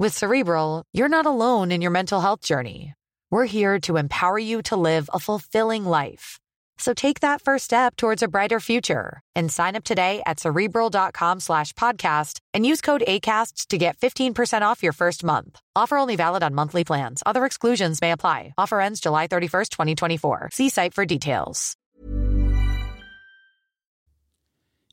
With Cerebral, you're not alone in your mental health journey. We're here to empower you to live a fulfilling life. So take that first step towards a brighter future and sign up today at cerebral.com slash podcast and use code ACAST to get 15% off your first month. Offer only valid on monthly plans. Other exclusions may apply. Offer ends July 31st, 2024. See site for details.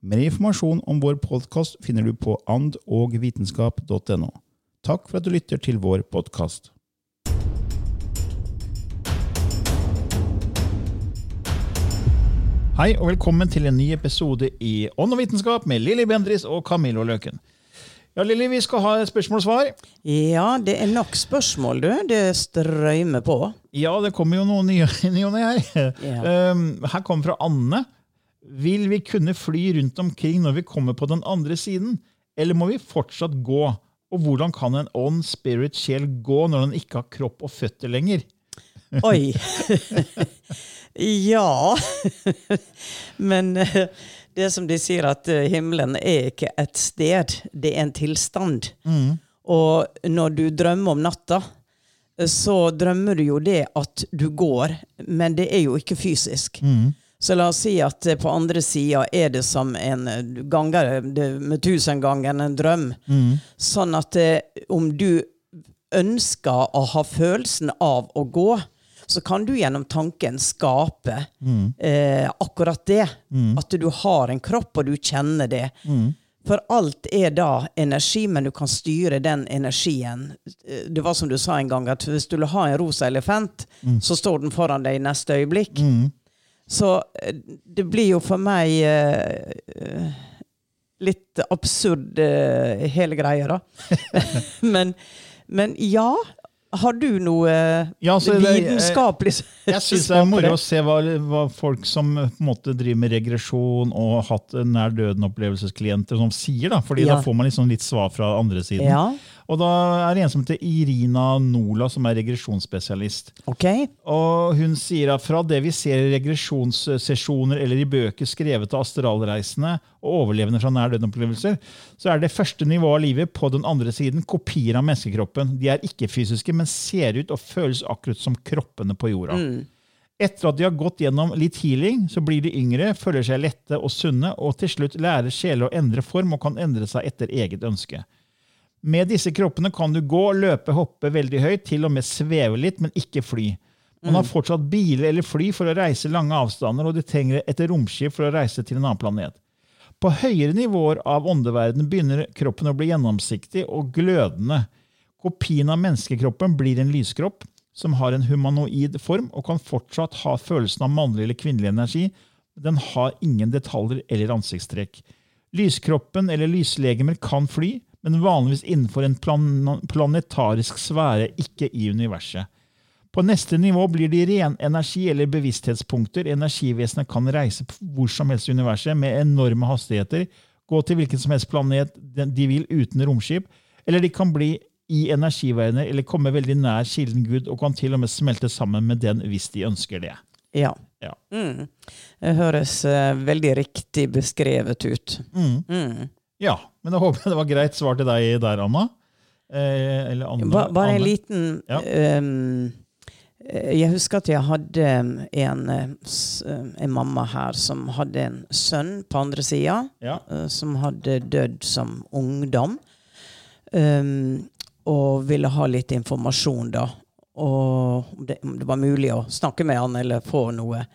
Mer informasjon om vår podkast finner du på andogvitenskap.no. Takk for at du lytter til vår podkast. Hei og velkommen til en ny episode i Ånd og vitenskap med Lilly Bendris og Camillo Løken. Ja, Lilly, vi skal ha spørsmål og svar. Ja, det er nok spørsmål, du. Det strømmer på. Ja, det kommer jo noen nye, nye her. Ja. Um, her kommer fra Anne. Vil vi kunne fly rundt omkring når vi kommer på den andre siden, eller må vi fortsatt gå? Og hvordan kan en ånd, spirit, sjel gå når den ikke har kropp og føtter lenger? Oi! ja Men eh, det som de sier, at eh, himmelen er ikke et sted, det er en tilstand. Og når du drømmer om natta, så drømmer du jo det at du går, men det er jo ikke fysisk. Så la oss si at eh, på andre sida er det som en eh, ganger med tusen ganger en drøm. Sånn at eh, om du ønsker å ha følelsen av å gå, så kan du gjennom tanken skape eh, akkurat det. At du har en kropp, og du kjenner det. For alt er da energi, men du kan styre den energien. Eh, Det var som du sa en gang, at hvis du vil ha en rosa elefant, så står den foran deg i neste øyeblikk. Så eh, det blir jo for meg eh, litt absurd, eh, hele greia, da. men, men ja. Har du noe eh, Ja, det- vitenskapelig Jeg syns det er moro å se hva, hva folk som eh, på en måte driver med regresjon og har hatt nær døden-opplevelsesklienter som sier. da, fordi Ja. da får man liksom litt svar fra andre siden. Ja, Og da er det en som heter Irina Nola, som er regresjonsspesialist. ok. Og hun sier at fra det vi ser i regresjonssesjoner eller i bøker skrevet av astralreisende og overlevende fra nær døden-opplevelser, så er det første nivået av livet på den andre siden kopier av menneskekroppen. De er ikke fysiske, men ser ut og føles akkurat som kroppene på jorda. Etter at de har gått gjennom litt healing, så blir de yngre, føler seg lette og sunne, og til slutt lærer sjeler å endre form og kan endre seg etter eget ønske. Med disse kroppene kan du gå, løpe, hoppe veldig høyt, til og med sveve litt, men ikke fly. Man har fortsatt biler eller fly for å reise lange avstander, og de trenger et romskip for å reise til en annen planet. På høyere nivåer av åndeverden begynner kroppen å bli gjennomsiktig og glødende. Kopien av menneskekroppen blir en lyskropp som har en humanoid form og kan fortsatt ha følelsen av mannlig eller kvinnelig energi, men den har ingen detaljer eller ansiktstrekk. Lyskroppen eller lyslegemer kan fly, men vanligvis innenfor en plan planetarisk sfære, ikke i universet. På neste nivå blir de ren energi eller bevissthetspunkter. Energivesenet kan reise hvor som helst i universet med enorme hastigheter, gå til hvilken som helst planet de vil uten romskip, eller de kan bli i energiverdener eller komme veldig nær kilden Gud og kan til og med smelte sammen med den hvis de ønsker det. Ja. Ja. Mm. Det høres uh, veldig riktig beskrevet ut. Mm. Mm. ja. Men jeg håper det var greit svar til deg der, Anna. Eh, eller Anne. Ba, bare en liten Ja. eh, Jeg husker at jeg hadde en, eh, s- eh, en mamma her som hadde en sønn på andre sida, Ja. som hadde dødd som ungdom. Um, og ville ha litt informasjon, da. Og om det, om det var mulig å snakke med han eller få noe.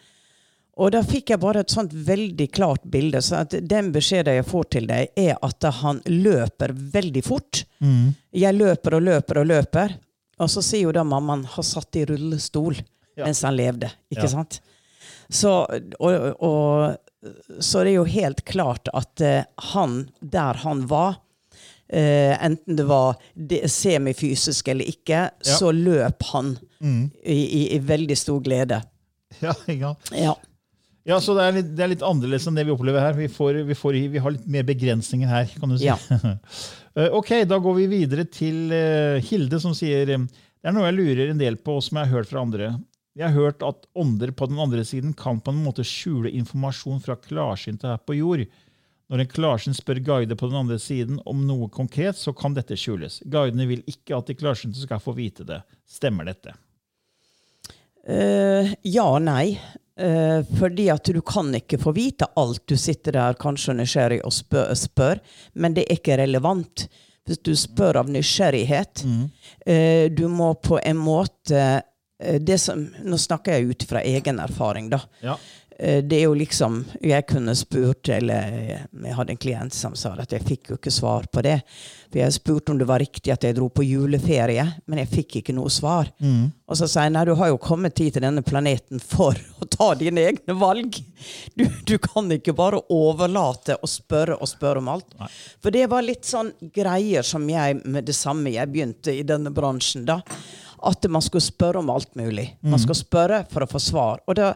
Og da fikk jeg bare et sånt veldig klart bilde. Så den beskjeden jeg får til deg, er at han løper veldig fort. Mm. Jeg løper og løper og løper. Og så sier jo da mammaen har satt i rullestol Ja. mens han levde. Ikke Ja. sant? Så, og, og, så det er jo helt klart at uh, han, der han var, uh, enten det var semifysisk eller ikke, Ja. så løp han Mm. i, i, i veldig stor glede. Ja, ikke sant? Ja. Ja, så det er, litt, det er litt annerledes enn det vi opplever her. Vi, får, vi, får, vi har litt mer begrensninger her, kan du si. Ja. Eh, ok, da går vi videre til eh, Hilde, som sier eh, det er noe jeg lurer en del på, som jeg har hørt fra andre. Jeg har hørt at ånder på den andre siden kan på en måte skjule informasjon fra klarsynte her på jord. Når en klarsynt spør guide på den andre siden om noe konkret, så kan dette skjules. Guidene vil ikke at de klarsynte skal få vite det. Stemmer dette? Uh, ja og nei. Eh, fordi at du kan ikke få vite alt. Du sitter der kanskje nysgjerrig og spør, spør men det er ikke relevant. Hvis du spør av nysgjerrighet eh, Du må på en måte uh, det som, Nå snakker jeg ut fra egen erfaring, da. Ja. Eh, Det er jo liksom Jeg kunne spurt, eller jeg hadde en klient som sa at jeg fikk jo ikke svar på det. For jeg spurte om det var riktig at jeg dro på juleferie, men jeg fikk ikke noe svar. Og så sa jeg nei, du har jo kommet hit til denne planeten for å ta dine egne valg. Du, du kan ikke bare overlate og spørre og spørre om alt. For det var litt sånn greier som jeg med det samme jeg begynte i denne bransjen, da. At man skulle spørre om alt mulig. Man skal spørre for å få svar. Og da,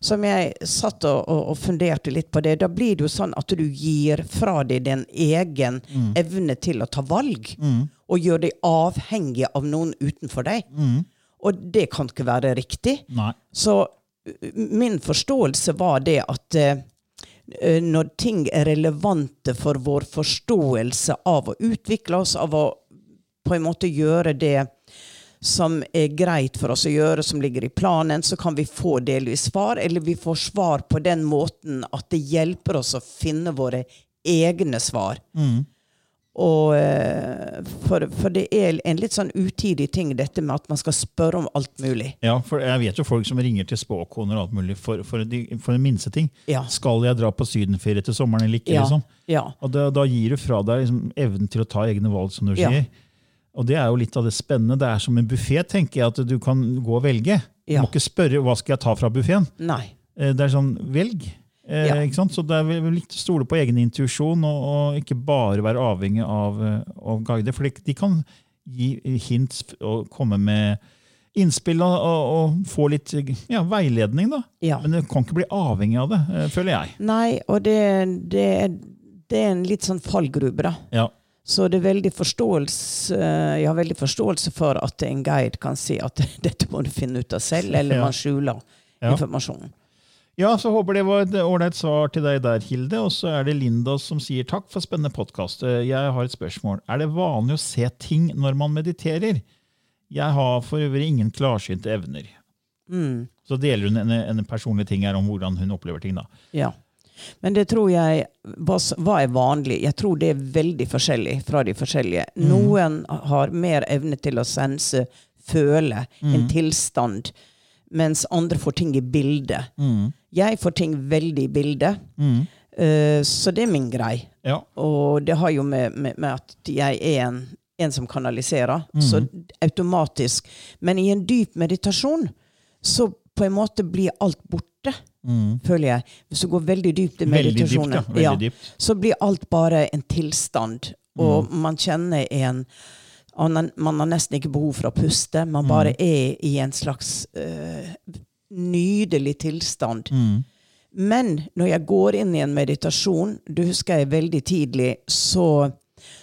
som jeg satt og, og, funderte litt på det, da blir det jo sånn at du gir fra deg din egen evne til å ta valg. Og gjør deg avhengig av noen utenfor deg. Og det kan ikke være riktig. Nei. Så uh, min forståelse var det at eh, når ting er relevante for vår forståelse av å utvikle oss, av å på en måte gjøre det som er greit for oss å gjøre, som ligger i planen, så kan vi få delvis svar, eller vi får svar på den måten at det hjelper oss å finne våre egne svar. Og, eh, for, for det er en litt sånn utidig ting, dette med at man skal spørre om alt mulig. Ja, for jeg vet jo folk som ringer til spåkoner og alt mulig for, for, de, for den minste ting. Ja. Skal jeg dra på sydenferie til sommeren eller ikke? Ja. liksom? Ja. Og da, da gir du fra deg liksom, evnen til å ta egne valg, som du sier. Og det er jo litt av det spennende. Det er som en buffé, tenker jeg, at du kan gå og velge. Ja. Du må ikke spørre hva skal jeg ta fra buffeen. Nei. Det er sånn, velg. Eh, Ja. ikke sant? Så det er vel litt stole på egen intuisjon, og, og ikke bare være avhengig av, eh, av guider. For de, kan gi hint og komme med innspill og, og, få litt ja, veiledning. da. Ja. Men du kan ikke bli avhengig av det, eh, føler jeg. Nei, og det, det, det er en litt sånn fallgrube, da. Ja. Så det er veldig forståelse Jeg har veldig forståelse for at en guide kan si at dette må du finne ut av selv, eller Ja. man skjuler Ja. informasjonen. Ja, så håper det var et ålreit svar til deg der, Hilde. Og så er det Linda som sier takk for spennende podkast. Jeg har et spørsmål. Er det vanlig å se ting når man mediterer? Jeg har for øvrig ingen klarsynte evner. Mm. Så deler hun en, en personlig ting her om hvordan hun opplever ting. da. Ja. Men det tror jeg hva, er vanlig? Jeg tror det er veldig forskjellig fra de forskjellige. Noen har mer evne til å sense, føle, en tilstand, mens andre får ting i bildet. Jeg får ting veldig i bildet, Uh, så det er min grei. Ja. Og det har jo med, med, med at jeg er en, en som kanaliserer, så automatisk. Men i en dyp meditasjon så på en måte blir alt borte, føler jeg. Hvis du går veldig dypt i Veldig dypt, meditasjonen, ja. Dypt. så blir alt bare en tilstand. Og man kjenner en man har nesten ikke behov for å puste. Man bare er i en slags uh, nydelig tilstand. Men når jeg går inn i en meditasjon, du husker jeg veldig tidlig, så,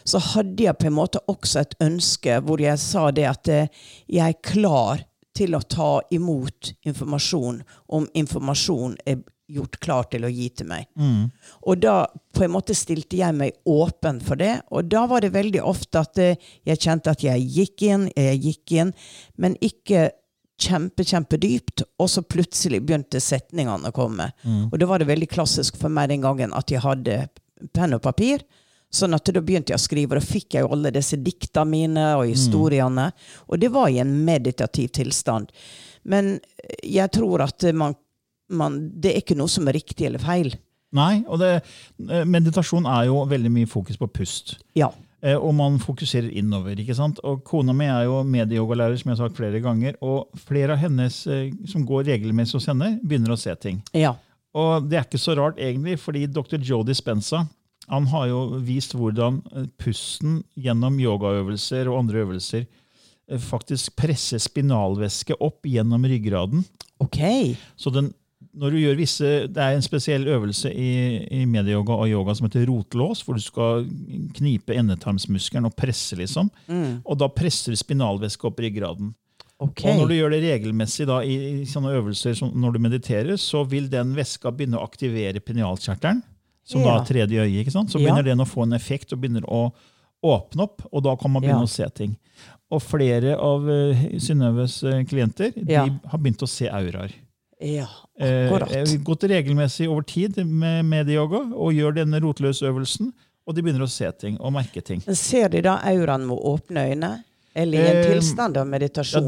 så hadde jeg på en måte også et ønske hvor jeg sa det at eh, jeg er klar til å ta imot informasjon om informasjon er gjort klar til å gi til meg. Og da på en måte stilte jeg meg åpen for det. Og da var det veldig ofte at eh, jeg kjente at jeg gikk inn, jeg gikk inn, men ikke kjempe, kjempedypt. Og så plutselig begynte setningene å komme. Og da var det veldig klassisk for meg den gangen at jeg hadde penn og papir. Sånn at da begynte jeg å skrive, og da fikk jeg jo alle disse dikta mine og historiene. Og det var i en meditativ tilstand. Men jeg tror at man, man Det er ikke noe som er riktig eller feil. Nei, og det, eh, meditasjon er jo veldig mye fokus på pust. Ja. Eh, Og man fokuserer innover. ikke sant? Og Kona mi er jo medieyogalærer, som jeg har sagt flere ganger. Og flere av hennes eh, som går regelmessig hos henne, begynner å se ting. Ja. Og det er ikke så rart, egentlig, fordi dr. Joe Dispenza han har jo vist hvordan eh, pusten gjennom yogaøvelser og andre øvelser eh, faktisk presser spinalvæske opp gjennom ryggraden. OK. Så den, når du gjør visse, Det er en spesiell øvelse i, i medieyoga og yoga som heter rotlås, hvor du skal knipe endetarmsmuskelen og presse. liksom. Og da presser du spinalvæske opp ryggraden. Okay. Og når du gjør det regelmessig da, i, i sånne øvelser som når du mediterer, så vil den væska begynne å aktivere penialkjertelen, som da er tredje øye. ikke sant? Så Ja. begynner den å få en effekt og begynner å åpne opp, og da kan man begynne Ja. å se ting. Og flere av uh, Synnøves uh, klienter de Ja. har begynt å se auraer. Ja, Eh, akkurat. jeg har gått regelmessig over tid med medieyoga og gjør denne rotløsøvelsen, og de begynner å se ting og merke ting. Ser de da auraen med åpne øyne? Eller i en Eh, tilstand av Ja,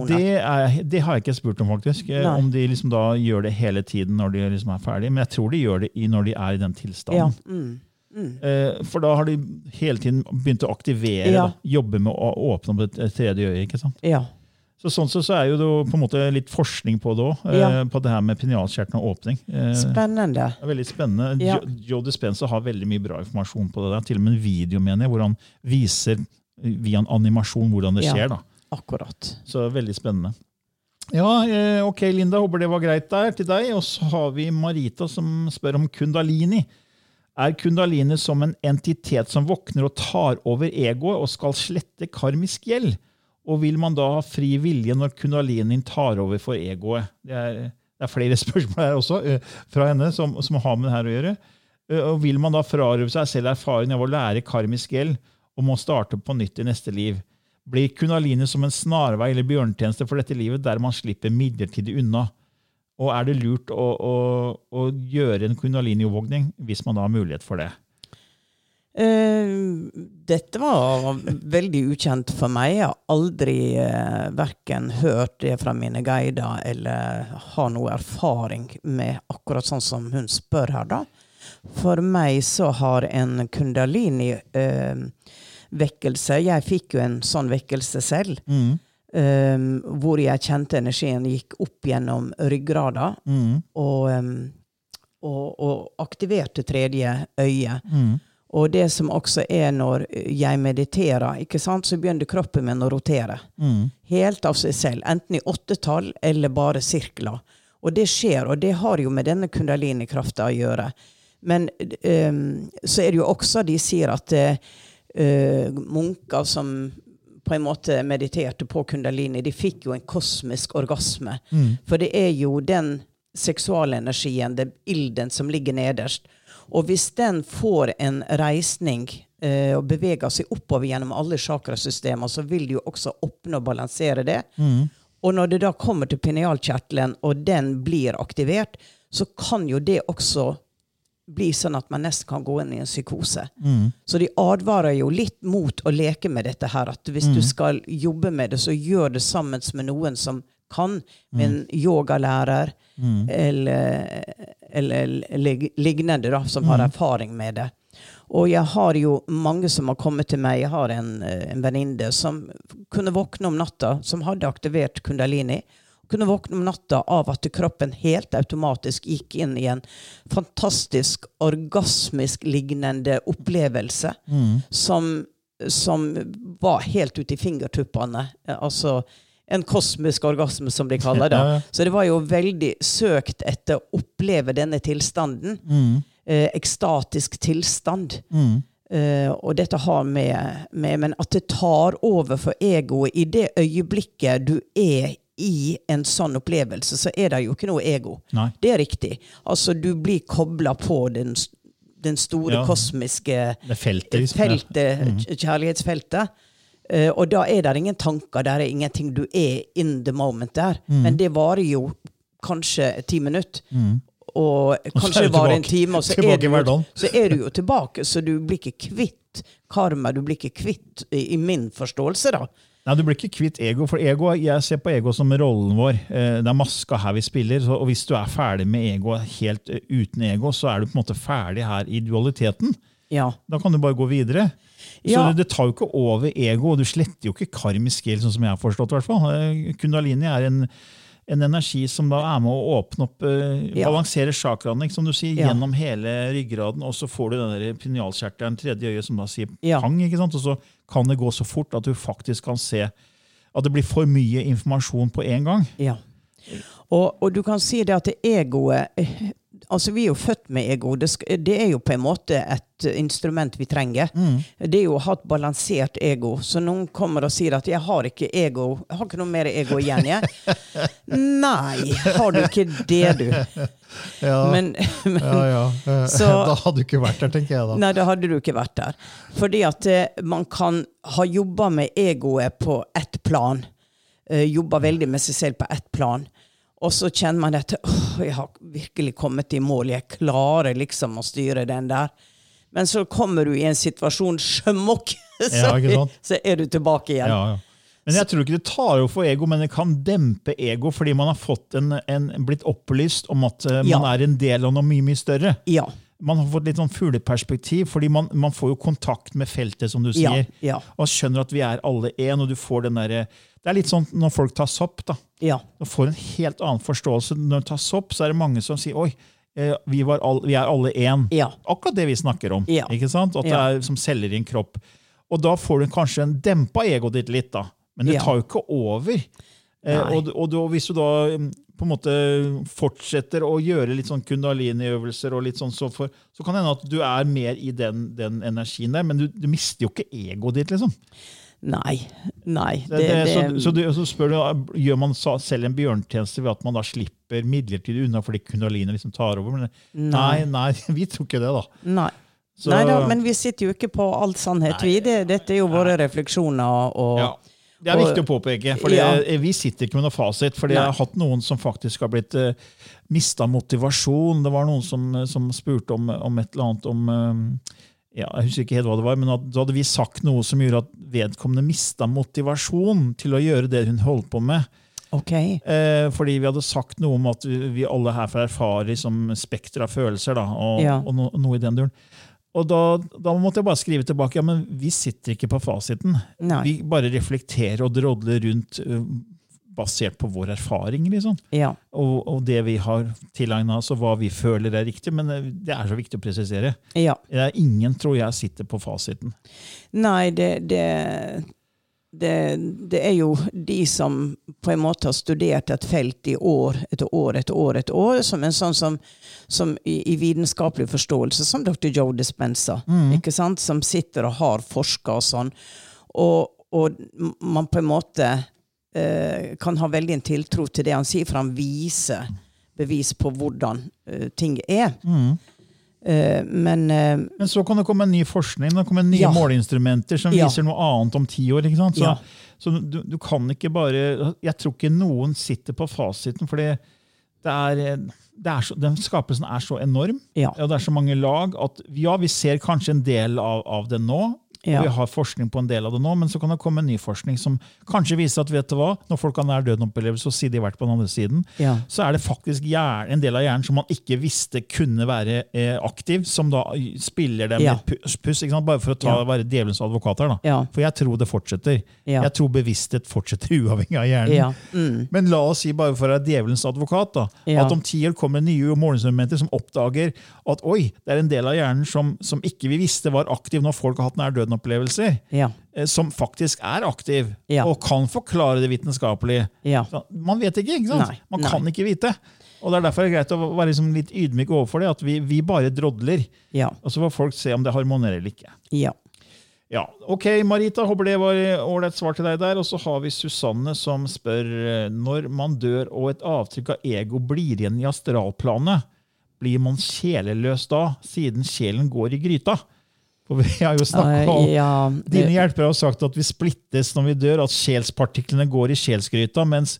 det, er, det har jeg ikke spurt om, faktisk. eh, Nei. Om de liksom da gjør det hele tiden når de liksom er ferdige. Men jeg tror de gjør det når de er i den ja. tilstanden. Mm. Mm. Eh, For da har de hele tiden begynt å aktivere, Ja. da, jobbe med å åpne opp et tredje øye. ikke sant? ja. Så Sånn så er jo det på en måte litt forskning på det òg, Ja. på det her med penialkjertelen og åpning. Eh, Spennende. Det er veldig spennende. Ja. Joe Dispenza har veldig mye bra informasjon på det. der. Til og med en video mener jeg, hvor han viser via en animasjon hvordan det Ja. skjer. da. Akkurat. Så veldig spennende. Ja, eh, ok, Linda. Håper det var greit der til deg. Og så har vi Marita som spør om kundalini. Er kundalini som en entitet som våkner og tar over egoet og skal slette karmisk gjeld? Og vil man da ha fri vilje når Kundalini tar over for egoet? Det er, det er flere spørsmål her også eh, fra henne som, som har med det her å gjøre. Eh, Og Vil man da frarøve seg selv erfaringen av å lære karmisk gjeld og må starte på nytt i neste liv? Blir kundalini som en snarvei eller bjørntjeneste for dette livet, der man slipper midlertidig unna? Og er det lurt å, å, å gjøre en kundalini-overvåkning hvis man da har mulighet for det? Uh, dette var veldig ukjent for meg. Jeg har aldri uh, verken hørt det fra mine guider eller har noe erfaring med akkurat sånn som hun spør her, da. For meg så har en kundalini-vekkelse Jeg fikk jo en sånn vekkelse selv. eh, hvor jeg kjente energien gikk opp gjennom ryggrada Mm. og, um, og, og aktiverte tredje øye. Mm. Og det som også er når jeg mediterer, så begynner kroppen min å rotere. Mm. Helt av seg selv. Enten i åttetall eller bare sirkler. Og det skjer, og det har jo med denne kundalini-krafta å gjøre. Men um, så er det jo også De sier at eh, eh, munker som på en måte mediterte på kundalini, de fikk jo en kosmisk orgasme. For det er jo den seksualenergien, den ilden, som ligger nederst. Og hvis den får en reisning eh, og beveger seg oppover gjennom alle chakrasystemer, så vil det jo også åpne og balansere det. Og når det da kommer til pinealkjertelen, og den blir aktivert, så kan jo det også bli sånn at man nesten kan gå inn i en psykose. Så de advarer jo litt mot å leke med dette her. At hvis du skal jobbe med det, så gjør det sammen med noen som kan. Med en yogalærer eller, eller lignende, da, som har erfaring med det. Og jeg har jo mange som har kommet til meg. Jeg har en, eh, en venninne som kunne våkne om natta, som hadde aktivert kundalini. Kunne våkne om natta av at kroppen helt automatisk gikk inn i en fantastisk orgasmisk lignende opplevelse. Som, som var helt ute i fingertuppene. Altså en kosmisk orgasme, som de kaller det. Så det var jo veldig søkt etter å oppleve denne tilstanden. Eh, ekstatisk tilstand. Eh, og dette har med, med Men at det tar over for egoet i det øyeblikket du er i en sånn opplevelse så er det jo ikke noe ego. Nei. Det er riktig. Altså, du blir kobla på den, den store Ja. kosmiske feltet. liksom. Feltet, k- kjærlighetsfeltet. Uh, og da er det ingen tanker, det er ingenting. Du er in the moment der. Mm. Men det varer jo kanskje ti minutter. Og er kanskje det varer en time, og så er, du så er du jo tilbake. Så du blir ikke kvitt karma. Du blir ikke kvitt, i, i min forståelse, da. Nei, Du blir ikke kvitt ego, for ego, jeg ser på ego som rollen vår. Eh, Det er maska her vi spiller, og hvis du er ferdig med ego helt eh, uten ego, så er du på en måte ferdig her i dualiteten. Ja. Da kan du bare gå videre. Så det, det tar jo ikke over ego, og du sletter jo ikke karmisk gjeld, sånn som jeg har forstått. hvertfall. hvert fall. Eh, Kundalini er en, en energi som da er med å åpne opp, eh, Ja. balansere chakraene, som du sier, Ja. gjennom hele ryggraden, og så får du den pinjalkjertelen, tredje øyet, som da sier Ja. pang, ikke sant? og så kan det gå så fort at du faktisk kan se at det blir for mye informasjon på en gang. Ja. Og, og du kan si det at det egoet Altså, vi er jo født med ego. Det, det er jo på en måte et instrument vi trenger. Det er jo å ha et balansert ego. Så noen kommer og sier at 'jeg har ikke ego, jeg har ikke noe mer ego igjen', jeg. Nei, har du ikke det, du? Ja, Men, men ja, ja. Så- da hadde du ikke vært der, tenker jeg da. Nei, da hadde du ikke vært der. Fordi at eh, man kan ha jobba med egoet på ett plan. Eh, jobba veldig med seg selv på ett plan. Og så kjenner man dette åh, jeg har virkelig kommet i mål. Jeg klarer liksom å styre den der. Men så kommer du i en situasjon, sjømokk, så, Ja, så er du tilbake igjen. Ja, ja. Men jeg tror ikke det tar over for ego, men det kan dempe ego, fordi man har fått en, en, blitt opplyst om at eh, man er en del av noe mye mye større. Ja. Man har fått litt sånn fugleperspektiv, fordi man, man får jo kontakt med feltet, som du sier. ja. Og skjønner at vi er alle én, og du får den derre Det er litt sånn når folk tar sopp. da. Ja. Du får en helt annen forståelse. Når du tar sopp, så er det mange som sier oi, eh, vi, var all, vi er alle én. Ja. Akkurat det vi snakker om. Ja. ikke sant? At det er som celler i en kropp. Og da får du kanskje en dempa egoet ditt litt, da. Men det Ja. tar jo ikke over. Eh, og, og, da- hvis du da mm, på en måte fortsetter å gjøre litt sånn kundalini-øvelser, og litt sånn, så, for, så kan det hende at du er mer i den, den energien der, men du, du mister jo ikke egoet ditt, liksom. Nei. Nei. Det, det, så, så, du, så spør du, Gjør man selv en bjørntjeneste ved at man da slipper midlertidig unna fordi kundalini liksom tar over? Men, nei, nei, vi tror ikke det, da. Nei. Så- Nei da, men vi sitter jo ikke på all sannhet, vi. Det, dette er jo våre refleksjoner og Ja. Det er og- viktig å påpeke, for Ja. vi sitter ikke med noe fasit. For jeg har hatt noen som faktisk har blitt uh, mista motivasjon. Det var noen som, som spurte om, om et eller annet om eh, ja, Jeg husker ikke helt hva det var, men at, da hadde vi sagt noe som gjorde at vedkommende mista motivasjon til å gjøre det hun holdt på med. Okay. Eh, fordi vi hadde sagt noe om at vi, vi alle får erfare liksom, spekter av følelser, da, og, Ja. og no, noe i den duren. Og da, da måtte jeg bare skrive tilbake ja, men vi sitter ikke på fasiten. Nei. Vi bare reflekterer og drodler rundt basert på vår erfaring. liksom. Ja. Og, og det vi har tilegna oss, og hva vi føler er riktig. Men det er så viktig å presisere. ja. Det er ingen, tror jeg, sitter på fasiten. Nei, det, det, det, det er jo de som på en måte har studert et felt i år etter år etter år etter år, som en sånn som, som i, i vitenskapelig forståelse, som dr. Joe Dispenza, ikke sant? som sitter og har forska og sånn. Og, og man på en måte eh, kan ha veldig en tiltro til det han sier, for han viser bevis på hvordan eh, ting er. Eh, men eh, Men så kan det komme en ny forskning, det kommer nye Ja. måleinstrumenter som Ja. viser noe annet om ti år. ikke sant? Så, Ja. så du, du kan ikke bare Jeg tror ikke noen sitter på fasiten, for det er, det er så, den skapelsen er så enorm, og det er så mange lag, at ja, vi ser kanskje en del av, av det nå. Ja. Vi har forskning på en del av det nå, men så kan det komme en ny forskning som kanskje viser at vet du hva, når folk har nær døden-opplevelse og sier de har vært på den andre siden, Ja. så er det faktisk en del av hjernen som man ikke visste kunne være eh, aktiv, som da spiller dem Ja. med puss, sant? bare for å ta, være djevelens advokat her. For jeg tror det fortsetter. Jeg tror bevissthet fortsetter uavhengig av hjernen. Mm. Men la oss si, bare for å være djevelens advokat, da, at om ti år kommer nye målingsmomenter som oppdager at oi, det er en del av hjernen som, som ikke vi visste var aktiv når folk har hatt nær døden-opplevelser, Ja. eh, som faktisk er aktiv, Ja. og kan forklare det vitenskapelige. Ja. Man vet ikke, ikke sant? Nei, Man nei. kan ikke vite. Og det er derfor det er greit å være liksom litt ydmyk overfor det, at vi, vi bare drodler. Ja. Og så får folk se om det harmonerer eller ikke. Ja. Ja, ok, Marita. Håper det var ålreit svar til deg der. Og så har vi Susanne som spør eh, når man dør og et avtrykk av ego blir igjen i astralplanet, blir man sjeleløs da, siden sjelen går i gryta? For vi har jo snakket om, ja, det... Dine hjelpere har sagt at vi splittes når vi dør, at sjelspartiklene går i sjelsgryta, mens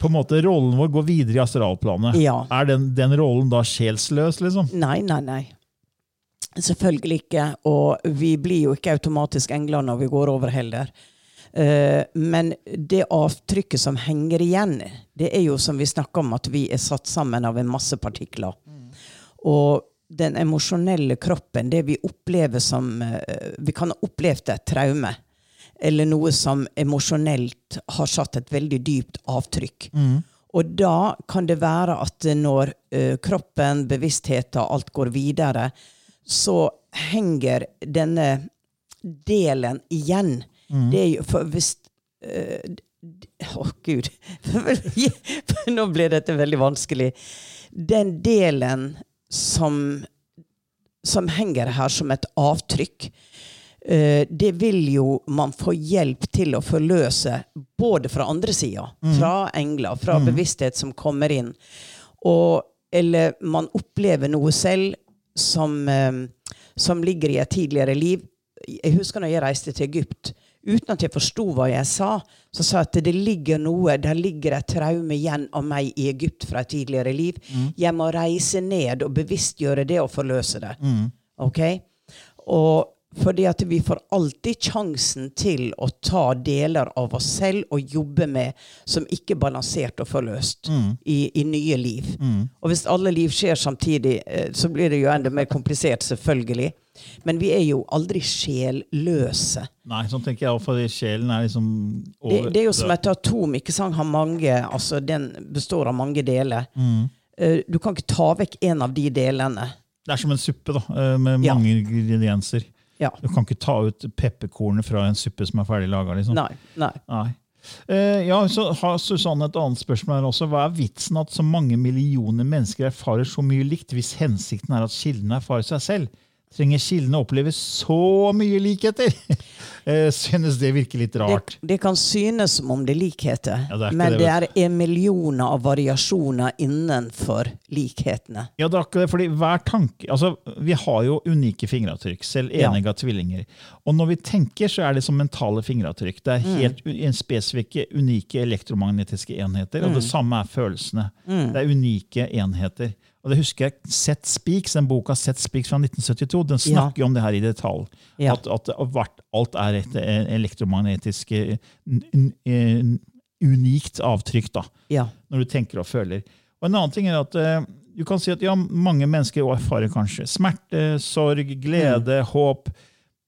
på en måte rollen vår går videre i astralplanet. Ja. Er den, den rollen da sjelsløs, liksom? Nei, nei, nei. Selvfølgelig ikke. Og vi blir jo ikke automatisk engler når vi går over heller. Uh, men det avtrykket som henger igjen, det er jo som vi snakker om, at vi er satt sammen av en masse partikler. Og den emosjonelle kroppen, det vi opplever som eh, Vi kan ha opplevd et traume. Eller noe som emosjonelt har satt et veldig dypt avtrykk. Og da kan det være at når eh, kroppen, bevisstheten, alt går videre, så henger denne delen igjen. Det er jo for hvis Å, Å, gud. Nå ble dette veldig vanskelig. Den delen som, som henger her som et avtrykk, eh, det vil jo man få hjelp til å forløse både fra andre sida, fra engler, fra bevissthet som kommer inn. Og, eller man opplever noe selv som, eh, som ligger i et tidligere liv. Jeg husker når jeg reiste til Egypt. Uten at jeg forsto hva jeg sa, så sa jeg at det ligger noe, der ligger et traume igjen av meg i Egypt fra et tidligere liv. Jeg må reise ned og bevisstgjøre det og forløse det. Ok? Og fordi at vi får alltid sjansen til å ta deler av oss selv og jobbe med som ikke er balansert og forløst i, i nye liv. Og hvis alle liv skjer samtidig, eh, så blir det jo enda mer komplisert, selvfølgelig. Men vi er jo aldri sjelløse. Nei, sånn tenker jeg, for sjelen er liksom Det, over det er jo som et atom. ikke sant? Har mange, altså Den består av mange deler. Mm. Eh, Du kan ikke ta vekk en av de delene. Det er som en suppe da, med med Ja. mange ingredienser. Ja. Du kan ikke ta ut pepperkornet fra en suppe som er ferdig laga. Liksom. Nei. nei. Nei. Uh, ja, så har Susanne et annet spørsmål her også. Hva er vitsen at så mange millioner mennesker erfarer så mye likt, hvis hensikten er at kildene erfarer seg selv? Trenger kildene å oppleve så mye likheter? eh, synes det virker litt rart. det kan synes som om det er likheter, Ja, det er men det, det er millioner av variasjoner innenfor likhetene. Ja, det er akkurat det, fordi hver tanke, altså Vi har jo unike fingeravtrykk, selv Ja. enige tvillinger. Og når vi tenker, så er det som mentale fingeravtrykk. Det er Mm. helt u- spesifikke, unike elektromagnetiske enheter. Og det Mm. samme er følelsene. Det er unike enheter. Og det husker jeg Seth Speaks, den boka Seth Speaks fra 1972, den snakker jo om det her i detalj. Ja. At, at alt er et eh, elektromagnetisk eh, eh, unikt avtrykk. da Ja. når du tenker og føler. Og En annen ting er at du kan si at ja, mange mennesker erfarer kanskje smerte, sorg, glede, håp.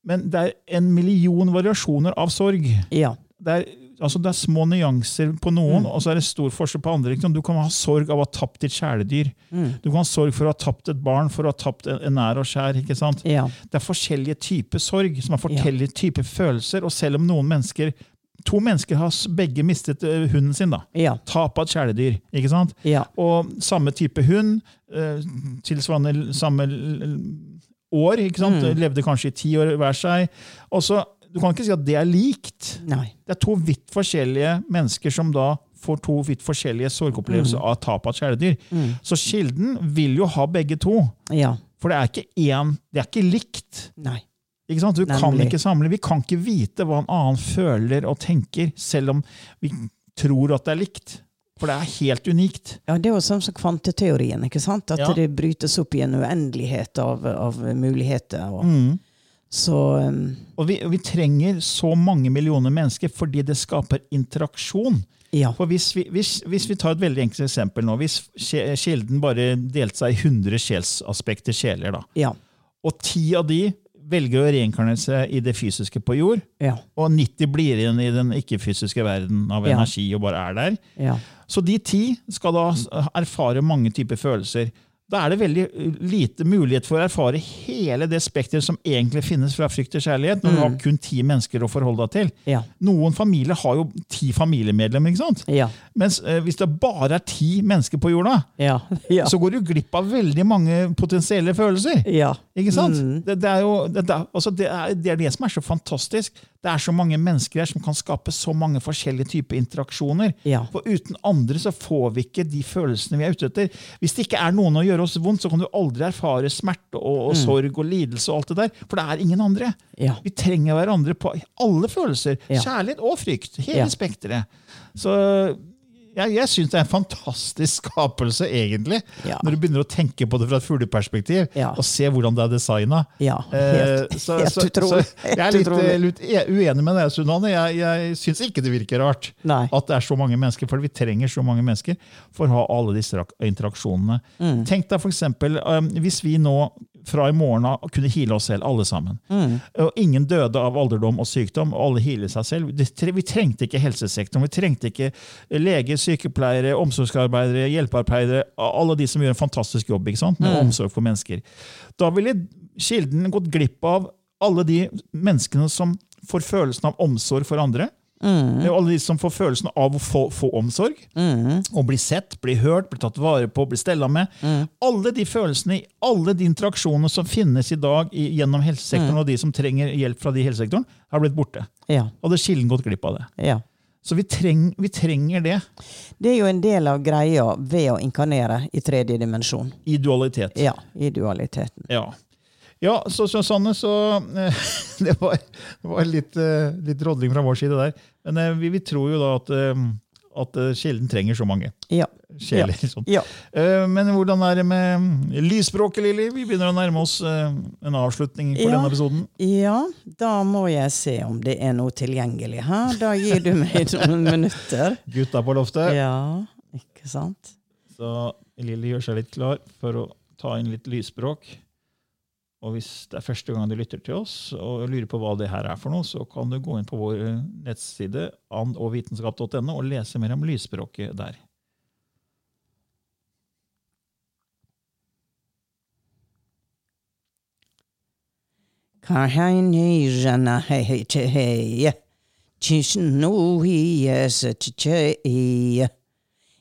Men det er en million variasjoner av sorg. ja. Det er, altså det er små nyanser på noen, og så er det stor forskjell på andre. Du kan ha sorg av å ha tapt ditt kjæledyr. Du kan ha sorg for å ha tapt et barn, for å ha tapt en nær og skjær. ikke sant? Ja. Det er forskjellige typer sorg, som er forskjellige typer følelser. Og selv om noen mennesker To mennesker har begge mistet eh, hunden sin. da. Ja. Tap av et kjæledyr. ikke sant? Ja. Og samme type hund, eh, tilsvarende samme år, ikke sant? Mm. levde kanskje i ti år hver seg. Og så, Du kan ikke si at det er likt. Nei. Det er to vidt forskjellige mennesker som da får to vidt forskjellige sorgopplevelser Mm. av tap av kjæledyr. Mm. Så kilden vil jo ha begge to. Ja. For det er ikke én, det er ikke likt. Nei. Ikke sant? Du kan ikke samle. Vi kan ikke vite hva en annen føler og tenker, selv om vi tror at det er likt. For det er helt unikt. Ja, Det er jo sånn som kvanteteorien. ikke sant? At Ja. det brytes opp i en uendelighet av, av muligheter. Og, Mm. Så um, Og vi, vi trenger så mange millioner mennesker fordi det skaper interaksjon. ja. For hvis vi, hvis, hvis vi tar et veldig enkelt eksempel nå, hvis kilden bare delte seg i 100 sjelsaspekter sjeler, da, Ja. og ti av de velger å reinkarnere seg i det fysiske på jord, Ja. og 90 blir igjen i den ikke-fysiske verden av energi og bare er der, Ja. Så de ti skal da erfare mange typer følelser. Da er det veldig lite mulighet for å erfare hele det spekteret som egentlig finnes fra frykt til kjærlighet, når du har kun ti mennesker å forholde deg til. Ja. Noen familier har jo ti familiemedlemmer, ikke sant? Ja. Mens eh, hvis det bare er ti mennesker på jorda, Ja. Så går du glipp av veldig mange potensielle følelser. ja. Ikke sant? Mm. Det, det, er jo, det, det, altså det, er, det er det som er så fantastisk. Det er så mange mennesker her som kan skape så mange forskjellige typer interaksjoner. Ja. For uten andre så får vi ikke de følelsene vi er ute etter. Hvis det ikke er noen å gjøre oss vondt, så kan du aldri erfare smerte og, og sorg og lidelse og alt det der. For det er ingen andre. Mm. Ja. Vi trenger hverandre på alle følelser. Ja. Kjærlighet og frykt. Hele spekteret. Så jeg, jeg syns det er en fantastisk skapelse, egentlig. Ja. Når du begynner å tenke på det fra et fugleperspektiv, Ja. og se hvordan det er designa. Ja, helt- helt utrolig. jeg er litt, eh, litt e- uenig med deg, Sunane. Jeg, jeg syns ikke det virker rart Nei. at det er så mange mennesker, for vi trenger så mange mennesker for å ha alle disse interaksjonene. Mm. Tenk deg eksempel, um, hvis vi nå fra i morgen av kunne hile oss selv, alle sammen. Mm. Og ingen døde av alderdom og sykdom, og alle hiler seg selv. Vi trengte ikke helsesektoren, vi trengte ikke leger, sykepleiere, omsorgsarbeidere, hjelpearbeidere, alle de som gjør en fantastisk jobb ikke sant? med omsorg for mennesker. Da ville Kilden gått glipp av alle de menneskene som får følelsen av omsorg for andre. Og alle de som får følelsen av å få, få omsorg. Og bli sett, bli hørt, bli tatt vare på, bli stella med. Alle de følelsene alle de interaksjonene som finnes i dag i, gjennom helsesektoren, og de som trenger hjelp fra de i helsesektoren, har blitt borte. Ja. Hadde Kilden gått glipp av det. ja. Så vi, treng, vi trenger det Det er jo en del av greia ved å inkarnere i tredje dimensjon. i dualitet. Ja, i dualiteten. Ja. Ja, så, Sanne, så eh, Det var, det var litt, eh, litt rodling fra vår side der. Men eh, vi, vi tror jo da at, at sjelden trenger så mange Ja. sjeler. Sånn. Ja. Men hvordan er det med lysspråket, Lilly? Vi begynner å nærme oss en avslutning på Ja. denne episoden. ja, da må jeg se om det er noe tilgjengelig her. Da gir du meg noen minutter. Gutta på loftet. Ja, ikke sant? Så Lilly gjør seg litt klar for å ta inn litt lysspråk. Og hvis det er første gang du lytter til oss og lurer på hva det her er for noe, så kan du gå inn på vår eh, nettside andogvitenskap.no og lese mer om lysspråket der.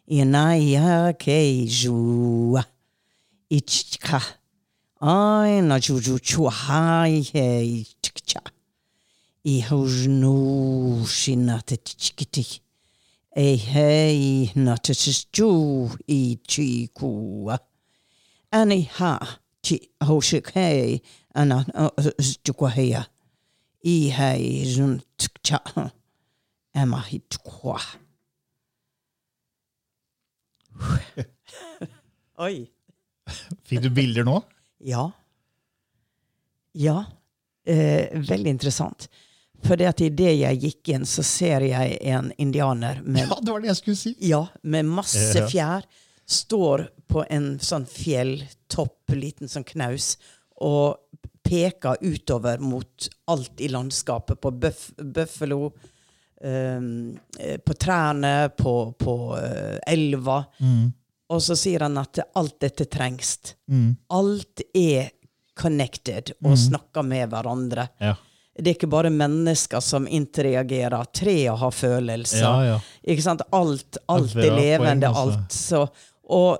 Inaya keijua. Ichka. Ai na juju chuhai hei chikcha. I hojnu shina te chikiti. E hei na te ju i chikua. Ani ha ti hoshik hei ana stukwaheya. I hei zun tukcha. Emma hit kwa. Oi. Fikk du bilder nå? Ja. Ja. Eh, veldig interessant. For det at idet jeg gikk inn, så ser jeg en indianer med Ja, det var det jeg skulle si. Ja, med masse fjær. Står på en sånn fjelltopp, liten sånn knaus, og peker utover mot alt i landskapet. På bøff, bøffelo, ehm, eh, på trærne, på, på uh, elva. Og så sier han at alt dette trengs. Alt er connected og snakker med hverandre. Ja. Det er ikke bare mennesker som interagerer. Treet har følelser. Ja, ja. Alt, alt er levende. altså. alt. Så, og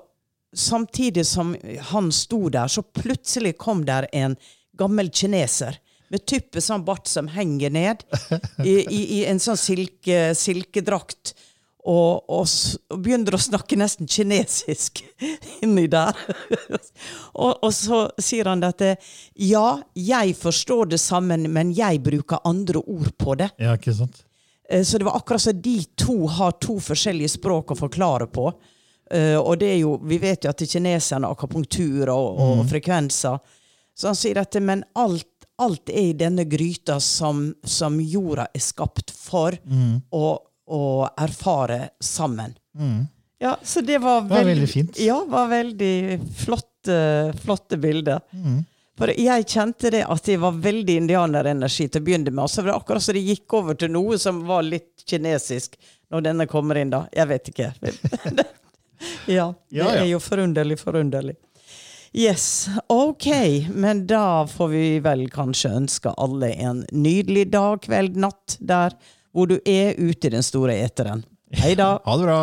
samtidig som han sto der, så plutselig kom der en gammel kineser med type sånn bart som henger ned, i, i, i en sånn silke, silkedrakt. Og, og, og begynner å snakke nesten kinesisk inni der. og, og så sier han dette Ja, jeg forstår det sammen, men jeg bruker andre ord på det. ja, ikke sant? Eh, Så det var akkurat som de to har to forskjellige språk å forklare på. Eh, Og det er jo, vi vet jo at kineserne har akupunktur og, og frekvenser. Så han sier at men alt, alt er i denne gryta som, som jorda er skapt for å, å erfare sammen. Ja, så det var var veldig fint. Ja, var veldig flotte, flotte bilder. Mm. For jeg kjente det at det var veldig indianerenergi til å begynne med. Og så var det akkurat så det gikk over til noe som var litt kinesisk når denne kommer inn, da. Jeg vet ikke. ja, det er jo forunderlig, forunderlig. Yes, ok. Men da får vi vel kanskje ønske alle en nydelig dag, kveld, natt der hvor du er ute i den store eteren. Hei da. Ha det bra.